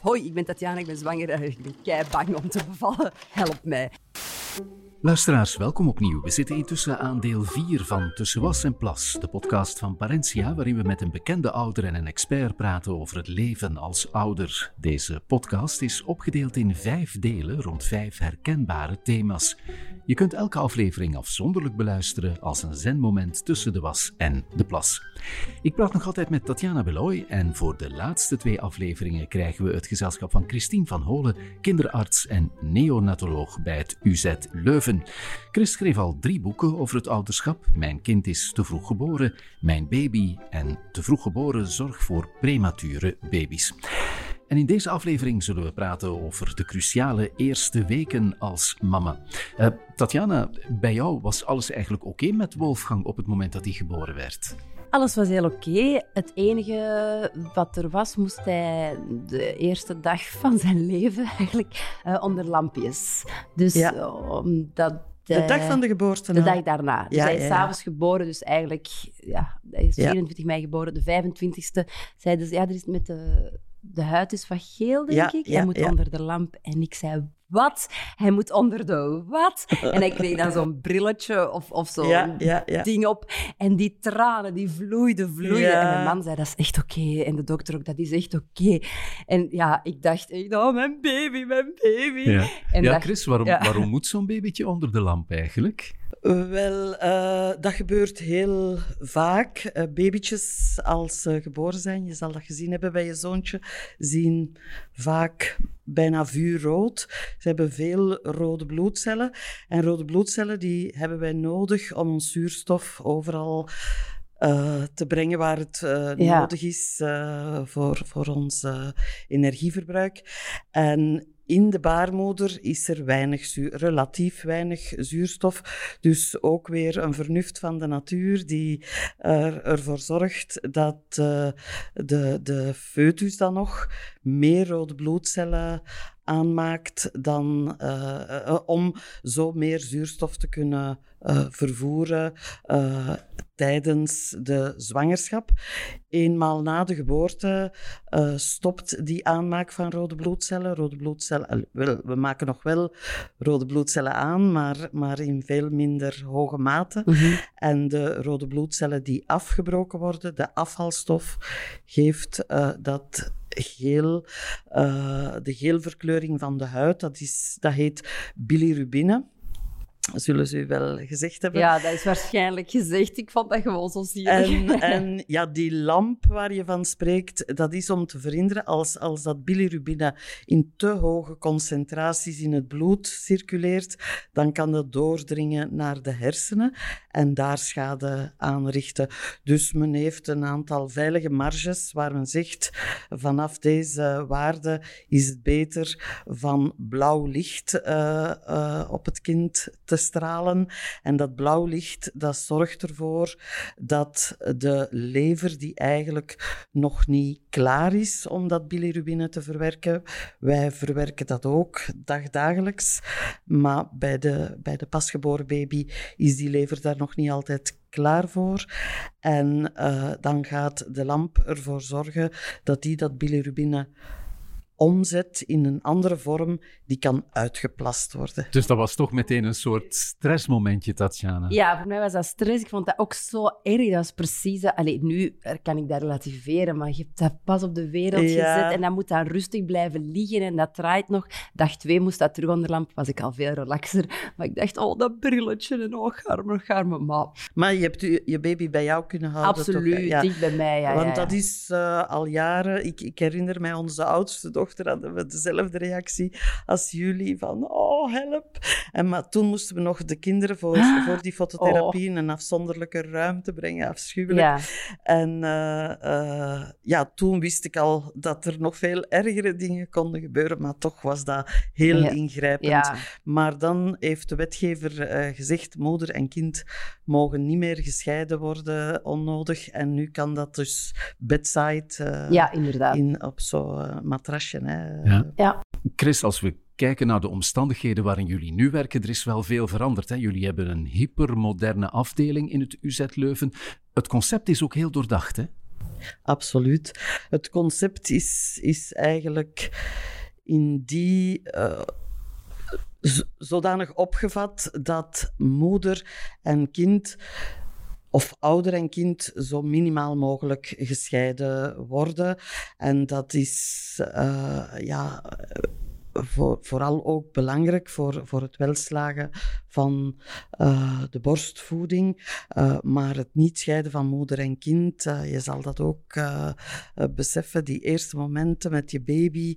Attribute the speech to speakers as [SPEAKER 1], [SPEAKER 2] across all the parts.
[SPEAKER 1] Hoi, ik ben Tatjana, ik ben zwanger. Ik ben kei bang om te bevallen. Help mij.
[SPEAKER 2] Luisteraars, welkom opnieuw. We zitten intussen aan deel 4 van Tussen Was en Plas, de podcast van Parentia, waarin we met een bekende ouder en een expert praten over het leven als ouder. Deze podcast is opgedeeld in vijf delen rond vijf herkenbare thema's. Je kunt elke aflevering afzonderlijk beluisteren als een zenmoment tussen de was en de plas. Ik praat nog altijd met Tatjana Beloy en voor de laatste twee afleveringen krijgen we het gezelschap van Christine van Holen, kinderarts en neonatoloog bij het UZ Leuven. Chris schreef al drie boeken over het ouderschap. Mijn kind is te vroeg geboren, Mijn baby en te vroeg geboren zorg voor premature baby's. En in deze aflevering zullen we praten over de cruciale eerste weken als mama. Uh, Tatjana, bij jou was alles eigenlijk oké met Wolfgang op het moment dat hij geboren werd?
[SPEAKER 1] Alles was heel oké. Het enige wat er was, moest hij de eerste dag van zijn leven eigenlijk uh, onder lampjes. Dus
[SPEAKER 3] Ja.
[SPEAKER 1] omdat...
[SPEAKER 3] De dag van de geboorte.
[SPEAKER 1] De
[SPEAKER 3] nou.
[SPEAKER 1] dag daarna. Dus
[SPEAKER 3] Ja,
[SPEAKER 1] hij is
[SPEAKER 3] ja.
[SPEAKER 1] s'avonds geboren, dus eigenlijk... Ja, hij is
[SPEAKER 3] Ja.
[SPEAKER 1] 24 mei geboren. De 25e zeiden ze... Ja, er is met de... De huid is wat geel, denk
[SPEAKER 3] Ja,
[SPEAKER 1] ik.
[SPEAKER 3] ja,
[SPEAKER 1] hij moet onder de lamp. En ik zei, wat? Hij moet onder de wat? En hij kreeg dan zo'n brilletje of, of zo'n
[SPEAKER 3] Ja, ja, ja.
[SPEAKER 1] ding op. En die tranen, die vloeiden, vloeiden.
[SPEAKER 3] Ja.
[SPEAKER 1] En mijn man zei, dat is echt oké. En de dokter ook, dat is echt oké. En ja, ik dacht echt, oh, mijn baby, mijn baby.
[SPEAKER 2] Ja,
[SPEAKER 1] En
[SPEAKER 2] ja
[SPEAKER 1] dacht-
[SPEAKER 2] Chris, waarom,
[SPEAKER 1] ja.
[SPEAKER 2] waarom moet zo'n babytje onder de lamp eigenlijk?
[SPEAKER 3] Wel, eh, dat gebeurt heel vaak. Eh, babytjes, als ze geboren zijn, je zal dat gezien hebben bij je zoontje, zien vaak bijna vuurrood. Ze hebben veel rode bloedcellen. En rode bloedcellen die hebben wij nodig om ons zuurstof overal eh, te brengen waar het
[SPEAKER 1] Ja.
[SPEAKER 3] nodig is voor, voor ons energieverbruik. En in de baarmoeder is er weinig zuur, relatief weinig zuurstof. Dus ook weer een vernuft van de natuur die er, ervoor zorgt dat eh, de, de foetus dan nog meer rode bloedcellen aanmaakt dan, eh, eh, om zo meer zuurstof te kunnen eh, vervoeren tijdens de zwangerschap. Eenmaal na de geboorte stopt die aanmaak van rode bloedcellen. Rode bloedcellen, wel, we maken nog wel rode bloedcellen aan, maar, maar in veel minder hoge mate.
[SPEAKER 1] Mhm.
[SPEAKER 3] En de rode bloedcellen die afgebroken worden, de afvalstof, geeft eh, dat geel, eh, de geelverkleuring van de huid. Dat, is, dat heet bilirubine. Zullen ze u wel gezegd hebben.
[SPEAKER 1] Ja, dat is waarschijnlijk gezegd. Ik vond dat gewoon zo zielig.
[SPEAKER 3] En, en ja, die lamp waar je van spreekt, dat is om te verhinderen als, als dat bilirubine in te hoge concentraties in het bloed circuleert, dan kan dat doordringen naar de hersenen en daar schade aanrichten. Dus men heeft een aantal veilige marges waar men zegt, vanaf deze waarde is het beter van blauw licht eh, eh, op het kind te stralen. En dat blauw licht, dat zorgt ervoor dat de lever, die eigenlijk nog niet klaar is om dat bilirubine te verwerken, wij verwerken dat ook dagdagelijks, maar bij de, bij de pasgeboren baby is die lever daar nog niet altijd klaar voor. En eh, dan gaat de lamp ervoor zorgen dat die dat bilirubine omzet in een andere vorm die kan uitgeplast worden.
[SPEAKER 2] Dus dat was toch meteen een soort stressmomentje, Tatjana.
[SPEAKER 1] Ja, voor mij was dat stress. Ik vond dat ook zo erg. Dat was precies... dat- Allee, nu kan ik dat relativeren, maar je hebt dat pas op de wereld
[SPEAKER 3] Ja.
[SPEAKER 1] gezet en dat moet dan rustig blijven liggen en dat draait nog. Dag twee moest dat terug onder de lamp, was ik al veel relaxer. Maar ik dacht, oh, dat brilletje en oh, garme, garme. Maar
[SPEAKER 3] Maar je hebt je, baby bij jou kunnen houden. toch,
[SPEAKER 1] absoluut,
[SPEAKER 3] Ja.
[SPEAKER 1] dicht bij mij. Ja,
[SPEAKER 3] Want
[SPEAKER 1] ja, ja.
[SPEAKER 3] dat is eh, al jaren. Ik, ik herinner mij, onze oudste dochter hadden we dezelfde reactie als jullie: van oh, help. En maar toen moesten we nog de kinderen voor,
[SPEAKER 1] Ah.
[SPEAKER 3] voor die fototherapie in een afzonderlijke ruimte brengen. Afschuwelijk.
[SPEAKER 1] Ja,
[SPEAKER 3] En eh, eh, ja, toen wist ik al dat er nog veel ergere dingen konden gebeuren, maar toch was dat heel
[SPEAKER 1] Ja.
[SPEAKER 3] ingrijpend.
[SPEAKER 1] ja.
[SPEAKER 3] Maar dan heeft de wetgever eh, gezegd: moeder en kind mogen niet meer gescheiden worden onnodig. En nu kan dat dus bedside
[SPEAKER 1] ja, inderdaad.
[SPEAKER 3] in, op zo'n matrasje. Hè.
[SPEAKER 2] Ja.
[SPEAKER 1] Ja.
[SPEAKER 2] Chris, als we kijken naar de omstandigheden waarin jullie nu werken, er is wel veel veranderd. Hè? Jullie hebben een hypermoderne afdeling in het UZ Leuven. Het concept is ook heel doordacht, hè?
[SPEAKER 3] Absoluut. Het concept is, is eigenlijk in die uh, zodanig opgevat dat moeder en kind of ouder en kind zo minimaal mogelijk gescheiden worden. En dat is uh, ja voor, vooral ook belangrijk voor, voor het welslagen van uh, de borstvoeding. Uh, maar het niet scheiden van moeder en kind, uh, je zal dat ook beseffen. Die eerste momenten met je baby,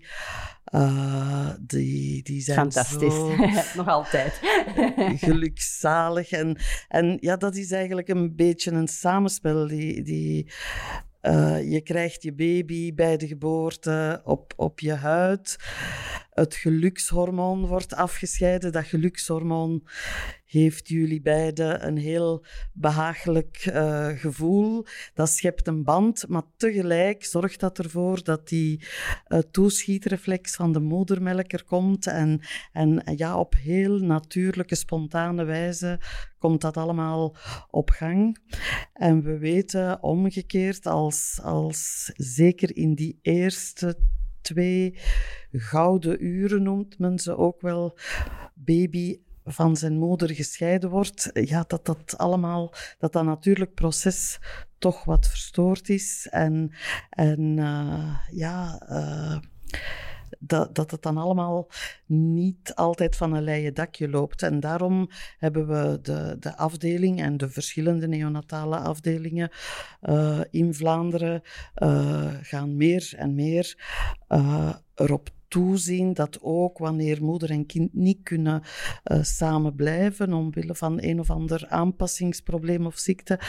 [SPEAKER 3] die, die zijn
[SPEAKER 1] Fantastisch,
[SPEAKER 3] zo
[SPEAKER 1] nog altijd.
[SPEAKER 3] gelukzalig. En, en ja, dat is eigenlijk een beetje een samenspel. Die, die, uh, je krijgt je baby bij de geboorte op, op je huid. Het gelukshormoon wordt afgescheiden. Dat gelukshormoon heeft jullie beiden een heel behagelijk uh, gevoel. Dat schept een band, maar tegelijk zorgt dat ervoor dat die uh, toeschietreflex van de moedermelk er komt. En, en ja, op heel natuurlijke, spontane wijze komt dat allemaal op gang. En we weten omgekeerd, als, als zeker in die eerste twee gouden uren noemt men ze ook wel, baby van zijn moeder gescheiden wordt, ja, dat dat allemaal, dat dat natuurlijk proces toch wat verstoord is. En, en uh, ja, uh, dat, dat het dan allemaal niet altijd van een leien dakje loopt. En daarom hebben we de, de afdeling en de verschillende neonatale afdelingen uh, in Vlaanderen gaan meer en meer erop toezien dat ook wanneer moeder en kind niet kunnen uh, samen blijven omwille van een of ander aanpassingsprobleem of ziekte,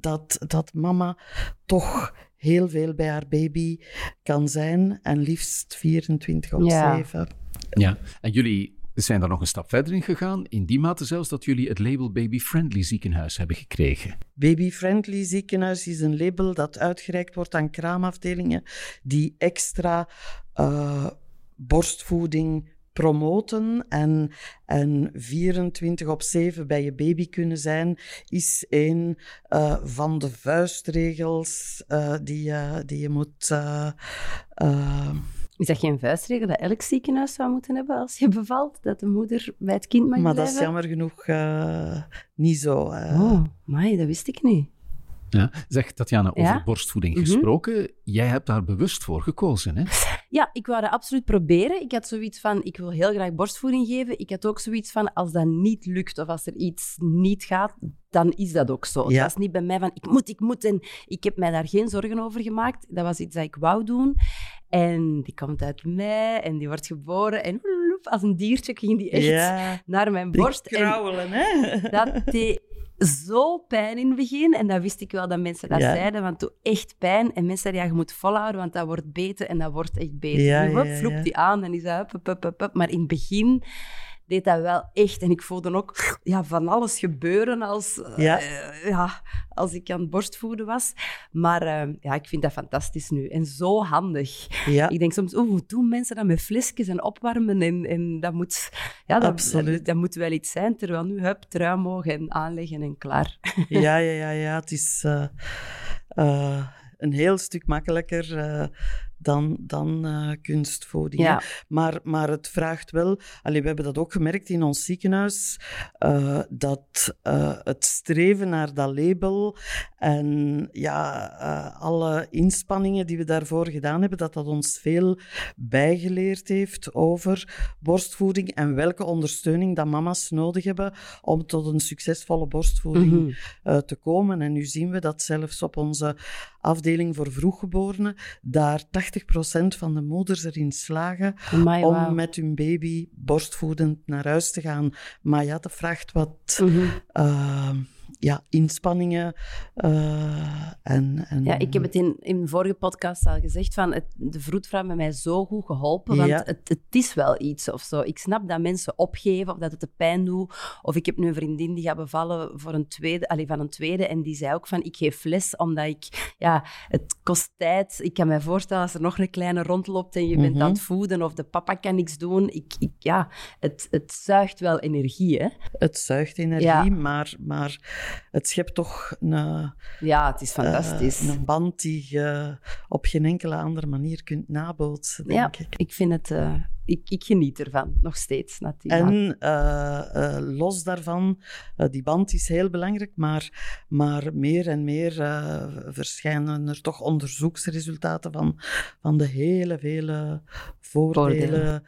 [SPEAKER 3] dat, dat mama toch heel veel bij haar baby kan zijn en liefst 24 op ja. 7.
[SPEAKER 2] Ja, en jullie zijn daar nog een stap verder in gegaan, in die mate zelfs dat jullie het label Baby Friendly ziekenhuis hebben gekregen.
[SPEAKER 3] Baby Friendly ziekenhuis is een label dat uitgereikt wordt aan kraamafdelingen die extra uh, borstvoeding promoten en, en 24 op 7 bij je baby kunnen zijn, is een uh, van de vuistregels uh, die, uh, die je moet.
[SPEAKER 1] is dat geen vuistregel dat elk ziekenhuis zou moeten hebben als je bevalt? Dat de moeder bij het kind mag
[SPEAKER 3] maar
[SPEAKER 1] blijven?
[SPEAKER 3] Maar dat is jammer genoeg niet zo.
[SPEAKER 1] Oh, maar dat wist ik niet.
[SPEAKER 2] Ja. Zeg, Tatjana, over ja? borstvoeding mhm. gesproken. Jij hebt daar bewust voor gekozen, hè?
[SPEAKER 1] Ja, ik wou dat absoluut proberen. Ik had zoiets van, ik wil heel graag borstvoeding geven. Ik had ook zoiets van, als dat niet lukt of als er iets niet gaat, dan is dat ook zo. Ja. Het was niet bij mij van, ik moet, ik moet. En ik heb mij daar geen zorgen over gemaakt. Dat was iets dat ik wou doen. En die komt uit mij en die wordt geboren. En als een diertje ging die echt naar mijn borst.
[SPEAKER 3] Die hè?
[SPEAKER 1] Dat deed zo pijn in het begin. En dat wist ik wel dat mensen dat zeiden, want toen echt pijn. En mensen zeiden, ja, je moet volhouden, want dat wordt beter en dat wordt echt beter. Ja, nu, ja, vloept die aan en is dat up, up, up, up. Maar in het begin deed dat wel echt. En ik voelde ook ja, van alles gebeuren als, ja. Uh, ja als ik aan het borstvoeden was. Maar uh, ja, ik vind dat fantastisch nu. En zo handig. Ja. Ik denk soms, hoe doen mensen dat met flesjes en opwarmen? En, en dat, moet, ja, dat, Absoluut. Dat, dat, moet wel iets zijn. Terwijl nu, hup, trui mogen en aanleggen en klaar.
[SPEAKER 3] ja, ja, ja, ja. Het is... Uh, een heel stuk makkelijker dan, dan uh, kunstvoeding. Ja. Maar, maar het vraagt wel, allee, we hebben dat ook gemerkt in ons ziekenhuis, uh, dat uh, het streven naar dat label en ja, alle inspanningen die we daarvoor gedaan hebben, dat dat ons veel bijgeleerd heeft over borstvoeding en welke ondersteuning dat mama's nodig hebben om tot een succesvolle borstvoeding mm -hmm. te komen. En nu zien we dat zelfs op onze afdeling voor vroeggeborenen daar 80% van de moeders erin slagen om met hun baby borstvoedend naar huis te gaan. Maar ja, dat vraagt wat mm -hmm ja, inspanningen. Uh, en, en,
[SPEAKER 1] ja, ik heb het in, in vorige podcast al gezegd, van het, de vroedvrouw heeft mij zo goed geholpen, want het, het is wel iets of zo. Ik snap dat mensen opgeven of dat het de pijn doet. Of ik heb nu een vriendin die gaat bevallen voor een tweede, allez, van een tweede en die zei ook van, ik geef les omdat ik, ja, het kost tijd. Ik kan me voorstellen als er nog een kleine rondloopt en je bent aan het mhm. voeden of de papa kan niks doen. Ik, ik, ja, het, het zuigt wel energie, hè?
[SPEAKER 3] Het zuigt energie, maar... maar het schept toch een...
[SPEAKER 1] Ja, het is fantastisch.
[SPEAKER 3] een band die je op geen enkele andere manier kunt nabootsen, denk
[SPEAKER 1] ja,
[SPEAKER 3] ik.
[SPEAKER 1] ik vind het ik, ik, geniet ervan, nog steeds natuurlijk.
[SPEAKER 3] En uh, uh, los daarvan, die band is heel belangrijk, maar, maar meer en meer verschijnen er toch onderzoeksresultaten van, van de hele vele voordelen,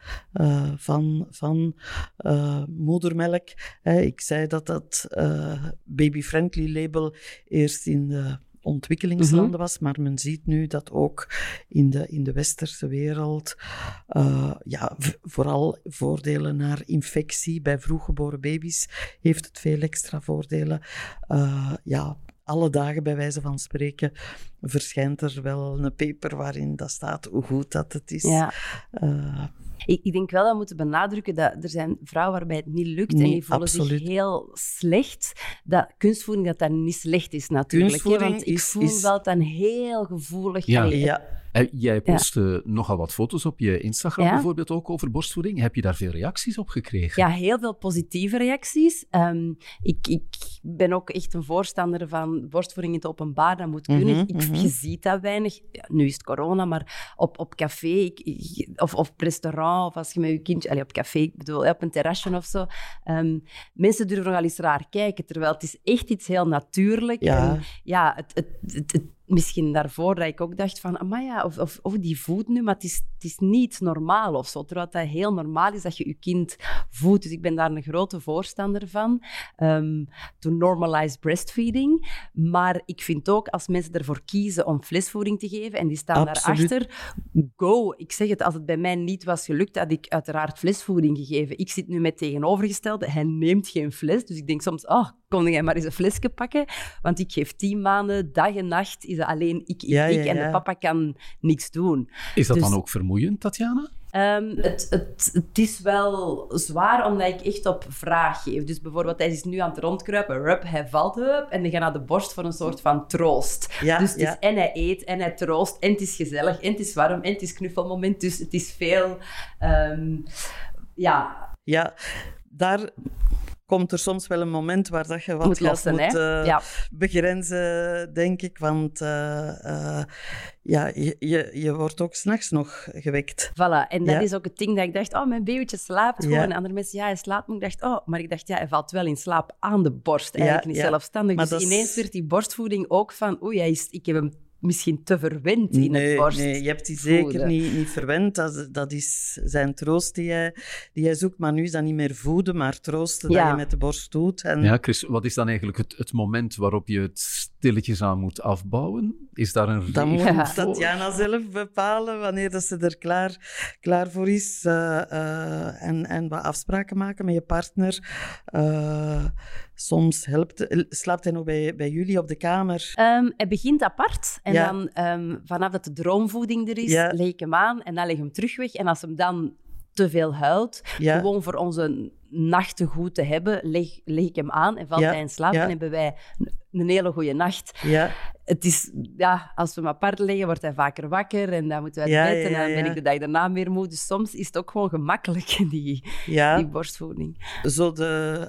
[SPEAKER 3] van, van moedermelk. ik zei dat dat baby-friendly label eerst in de ontwikkelingslanden mhm. was, maar men ziet nu dat ook in de, in de westerse wereld uh, ja, vooral voordelen naar infectie bij vroeggeboren baby's heeft het veel extra voordelen. Uh, ja, alle dagen bij wijze van spreken verschijnt er wel een paper waarin dat staat hoe goed dat het is.
[SPEAKER 1] Ja. Uh, ik, ik, denk wel dat we moeten benadrukken dat er zijn vrouwen waarbij het niet lukt en die voelen zich heel slecht. Dat kunstvoeding dat dat niet slecht is natuurlijk. Want ik voel is... wel dan heel gevoelig.
[SPEAKER 3] Ja. ja.
[SPEAKER 2] Eh, jij postte nogal wat foto's op je Instagram bijvoorbeeld ook over borstvoeding. Heb je daar veel reacties op gekregen?
[SPEAKER 1] Ja, heel veel positieve reacties. Um, ik, ik ben ook echt een voorstander van borstvoeding in het openbaar. Dat moet kunnen. Mhm, ik, mm Je ziet dat weinig. nu is het corona, maar op, op café ik, of, of op restaurant of als je met je kindje... Allez, op café, ik bedoel, op een terrasje of zo. Um, mensen durven nogal eens raar kijken, terwijl het is echt iets heel natuurlijk.
[SPEAKER 3] Ja,
[SPEAKER 1] en, ja het, het, het misschien daarvoor dat ik ook dacht van, maar ja, of, of, of, die voedt nu, maar het is, het is niet normaal of zo. Terwijl het heel normaal is dat je je kind voedt. Dus ik ben daar een grote voorstander van. Um, to normalize breastfeeding. Maar ik vind ook, als mensen ervoor kiezen om flesvoeding te geven en die staan Absoluut. daarachter, go. Ik zeg het, als het bij mij niet was gelukt, had ik uiteraard flesvoeding gegeven. Ik zit nu met tegenovergestelde. Hij neemt geen fles. Dus ik denk soms, oh, kon jij maar eens een flesje pakken? Want ik geef tien maanden, dag en nacht, is alleen ik, ik, ik. En de papa kan niks doen.
[SPEAKER 2] Is dat dus dan ook vermoeiend, Tatjana?
[SPEAKER 1] Um, het, het, het, is wel zwaar, omdat ik echt op vraag geef. Dus bijvoorbeeld, hij is nu aan het rondkruipen, rup, hij valt up en dan gaat naar de borst voor een soort van troost.
[SPEAKER 3] Ja,
[SPEAKER 1] dus het is, en hij eet, en hij troost, en het is gezellig, en het is warm, en het is knuffelmoment. Dus het is veel... Um, ja...
[SPEAKER 3] Ja, daar komt er soms wel een moment waar dat je wat moet, lossen, moet uh, begrenzen, denk ik. Want uh, uh, ja, je, je, je wordt ook s'nachts nog gewekt.
[SPEAKER 1] Voilà, en dat is ook het ding dat ik dacht, oh, mijn babytje slaapt gewoon. En andere mensen, ja, hij slaapt. Maar ik dacht, oh, maar ik dacht, ja, hij valt wel in slaap aan de borst. Eigenlijk niet zelfstandig. Maar dus ineens werd die borstvoeding ook van, oei, hij is, ik heb hem misschien te verwend in
[SPEAKER 3] nee,
[SPEAKER 1] het borst.
[SPEAKER 3] Nee, je hebt die zeker niet, niet verwend. Dat, dat is zijn troost die hij, die hij zoekt. Maar nu is dat niet meer voeden, maar troosten dat je met de borst doet. En...
[SPEAKER 2] Ja, Chris, wat is dan eigenlijk het, het moment waarop je het stilletjes aan moet afbouwen? Is daar een
[SPEAKER 3] Dan moet ja. Tatjana zelf bepalen wanneer dat ze er klaar, klaar voor is. Uh, uh, en, en wat afspraken maken met je partner. Uh, soms helpt, slaapt hij nog bij, bij jullie op de kamer?
[SPEAKER 1] Um, hij begint apart. En dan um, vanaf dat de droomvoeding er is, ja. leg ik hem aan en dan leg ik hem terug weg. En als hem dan te veel huilt, gewoon voor onze nachten goed te hebben, leg, leg ik hem aan en valt hij in slaap. En hebben wij een hele goede nacht.
[SPEAKER 3] Ja.
[SPEAKER 1] Het is, ja, als we hem apart leggen, wordt hij vaker wakker en dan moeten we uit bed en dan ben ik de dag daarna meer moe. Dus soms is het ook gewoon gemakkelijk, die, die borstvoeding.
[SPEAKER 3] Zo de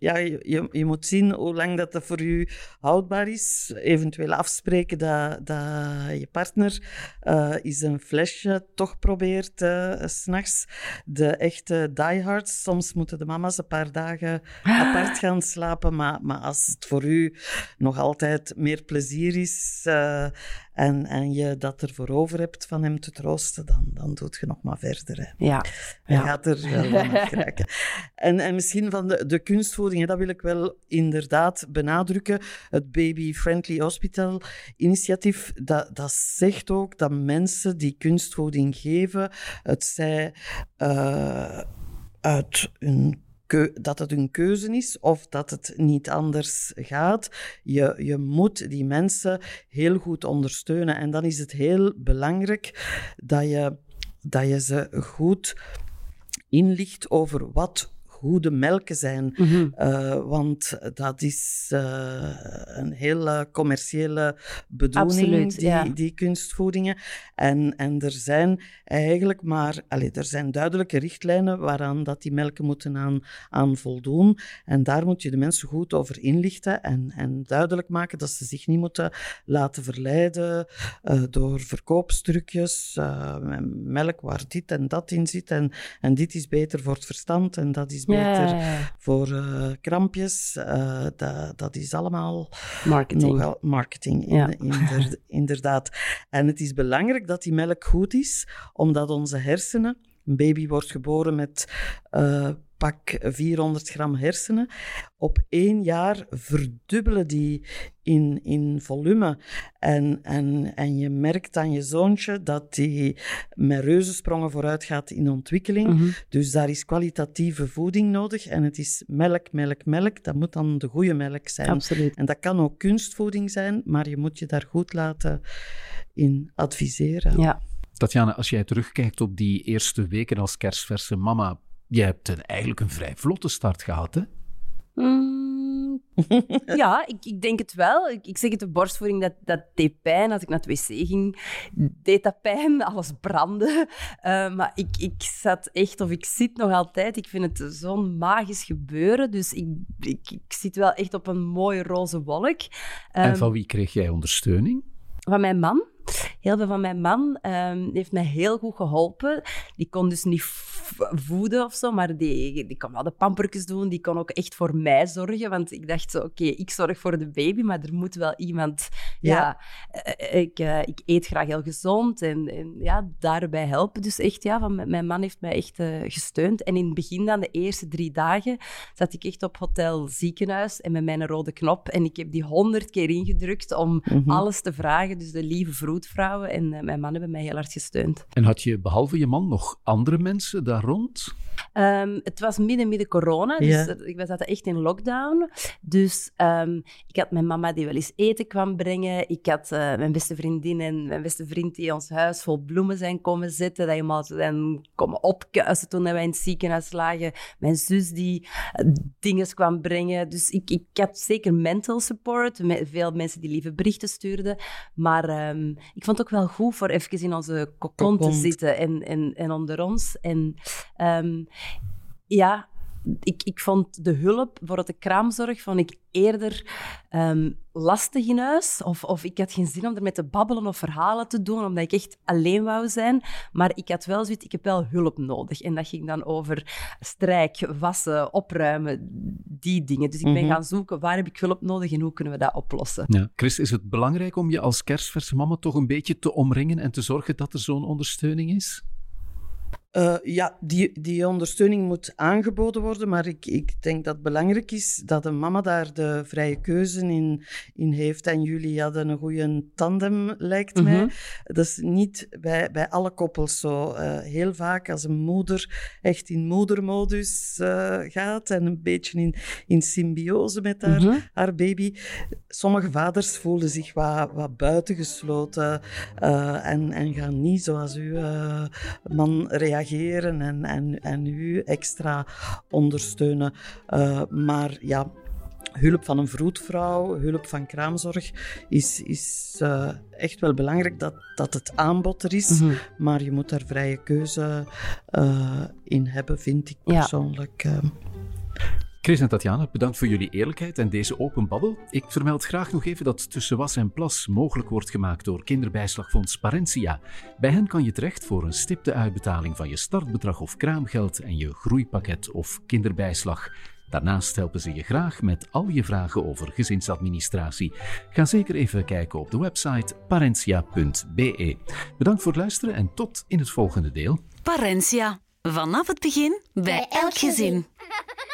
[SPEAKER 3] ja, je, je moet zien hoe lang dat, dat voor je houdbaar is. Eventueel afspreken dat, dat je partner uh, eens een flesje toch probeert uh, s'nachts. De echte diehards, soms moeten de mama's een paar dagen apart gaan slapen. Maar, maar als het voor u nog altijd meer plezier is uh, en, en je dat ervoor over hebt van hem te troosten, dan, dan doet je nog maar verder. Hè.
[SPEAKER 1] Ja.
[SPEAKER 3] Hij ja. gaat er wel van. En, en misschien van de, de kunstvoeding, dat wil ik wel inderdaad benadrukken. Het Baby Friendly Hospital initiatief, dat, dat zegt ook dat mensen die kunstvoeding geven, het zij uh, uit hun dat het een keuze is of dat het niet anders gaat. Je, je moet die mensen heel goed ondersteunen. En dan is het heel belangrijk dat je, dat je ze goed inlicht over wat goede melken zijn. Mhm. want dat is een heel commerciële bedoeling, die, die kunstvoedingen. En, en er zijn eigenlijk maar, allez, er zijn duidelijke richtlijnen waaraan dat die melken moeten aan, aan voldoen. En daar moet je de mensen goed over inlichten en, en duidelijk maken dat ze zich niet moeten laten verleiden uh, door verkoopstukjes, uh, melk waar dit en dat in zit. En, en dit is beter voor het verstand en dat is beter voor uh, krampjes. dat, dat is allemaal
[SPEAKER 1] marketing.
[SPEAKER 3] Nogal marketing, in, inderdaad. En het is belangrijk dat die melk goed is, omdat onze hersenen, een baby wordt geboren met pak 400 gram hersenen. Op één jaar verdubbelen die in, in volume. En, en, en je merkt aan je zoontje dat die met reuzensprongen vooruit gaat in ontwikkeling. Mhm. Dus daar is kwalitatieve voeding nodig. En het is melk, melk, melk. Dat moet dan de goede melk zijn.
[SPEAKER 1] Absoluut.
[SPEAKER 3] En dat kan ook kunstvoeding zijn, maar je moet je daar goed laten in adviseren.
[SPEAKER 1] Ja.
[SPEAKER 2] Tatjana, als jij terugkijkt op die eerste weken als kerstverse mama, je hebt een, eigenlijk een vrij vlotte start gehad, hè?
[SPEAKER 1] Mm, ja, ik, ik, denk het wel. Ik, ik, zeg het, de borstvoeding, dat, dat deed pijn. Als ik naar het wc ging, deed dat pijn. Alles brandde. Uh, maar ik, ik zat echt, of ik zit nog altijd, ik vind het zo'n magisch gebeuren. Dus ik, ik, ik, zit wel echt op een mooie roze wolk.
[SPEAKER 2] en van ehm, wie kreeg jij ondersteuning?
[SPEAKER 1] Van mijn man. Heel veel van mijn man um, heeft mij heel goed geholpen. Die kon dus niet voeden of zo, maar die, die kon wel de pampertjes doen. Die kon ook echt voor mij zorgen. Want ik dacht zo, oké, ik zorg voor de baby, maar er moet wel iemand... Ja, eh, ik, uh, ik eet graag heel gezond en, en, ja, daarbij helpen. Dus echt, ja, van, mijn man heeft mij echt uh, gesteund. En in het begin, dan de eerste drie dagen, zat ik echt op hotel ziekenhuis en met mijn rode knop. En ik heb die honderd keer ingedrukt om mhm. alles te vragen. Dus de lieve vroedvrouwen en mijn man hebben mij heel hard gesteund.
[SPEAKER 2] En had je behalve je man nog andere mensen daar rond?
[SPEAKER 1] Um, het was midden, midden corona, dus ja. we zaten echt in lockdown. Dus um, ik had mijn mama die wel eens eten kwam brengen. Ik had uh, mijn beste vriendin en mijn beste vriend die ons huis vol bloemen zijn komen zetten. Dat helemaal zijn komen opkuisen toen wij in het ziekenhuis lagen. Mijn zus die uh, dingen kwam brengen. Dus ik, ik had zeker mental support. Met veel mensen die lieve berichten stuurden. Maar um, ik vond het ook wel goed voor even in onze kokon te zitten en, en, en onder ons. En um, ja, ik, ik vond de hulp voor de kraamzorg vond ik eerder um, lastig in huis. Of, of ik had geen zin om ermee te babbelen of verhalen te doen, omdat ik echt alleen wou zijn. Maar ik had wel zoiets, ik heb wel hulp nodig. En dat ging dan over strijk, wassen, opruimen, die dingen. Dus ik ben mhm. gaan zoeken, waar heb ik hulp nodig en hoe kunnen we dat oplossen?
[SPEAKER 2] Ja. Chris, is het belangrijk om je als kerstverse mama toch een beetje te omringen en te zorgen dat er zo'n ondersteuning is?
[SPEAKER 3] Uh, ja, die, die ondersteuning moet aangeboden worden, maar ik, ik denk dat het belangrijk is dat een mama daar de vrije keuze in, in heeft. En jullie hadden een goede tandem, lijkt mij. Mhm. Dat is niet bij, bij alle koppels zo. Uh, heel vaak als een moeder echt in moedermodus uh, gaat en een beetje in, in symbiose met haar, mhm. haar baby. Sommige vaders voelen zich wat, wat buitengesloten en, en gaan niet zoals uw man reageren reageren en, en, en u extra ondersteunen. Uh, maar ja, hulp van een vroedvrouw, hulp van kraamzorg is, is uh, echt wel belangrijk dat, dat het aanbod er is. Mm -hmm. Maar je moet daar vrije keuze uh, in hebben, vind ik persoonlijk. Ja.
[SPEAKER 2] Chris en Tatjana, bedankt voor jullie eerlijkheid en deze open babbel. Ik vermeld graag nog even dat Tussen Was en Plas mogelijk wordt gemaakt door kinderbijslagfonds Parentia. Bij hen kan je terecht voor een stipte uitbetaling van je startbedrag of kraamgeld en je groeipakket of kinderbijslag. Daarnaast helpen ze je graag met al je vragen over gezinsadministratie. Ga zeker even kijken op de website parentia.be. Bedankt voor het luisteren en tot in het volgende deel.
[SPEAKER 4] Parentia. Vanaf het begin bij elk gezin.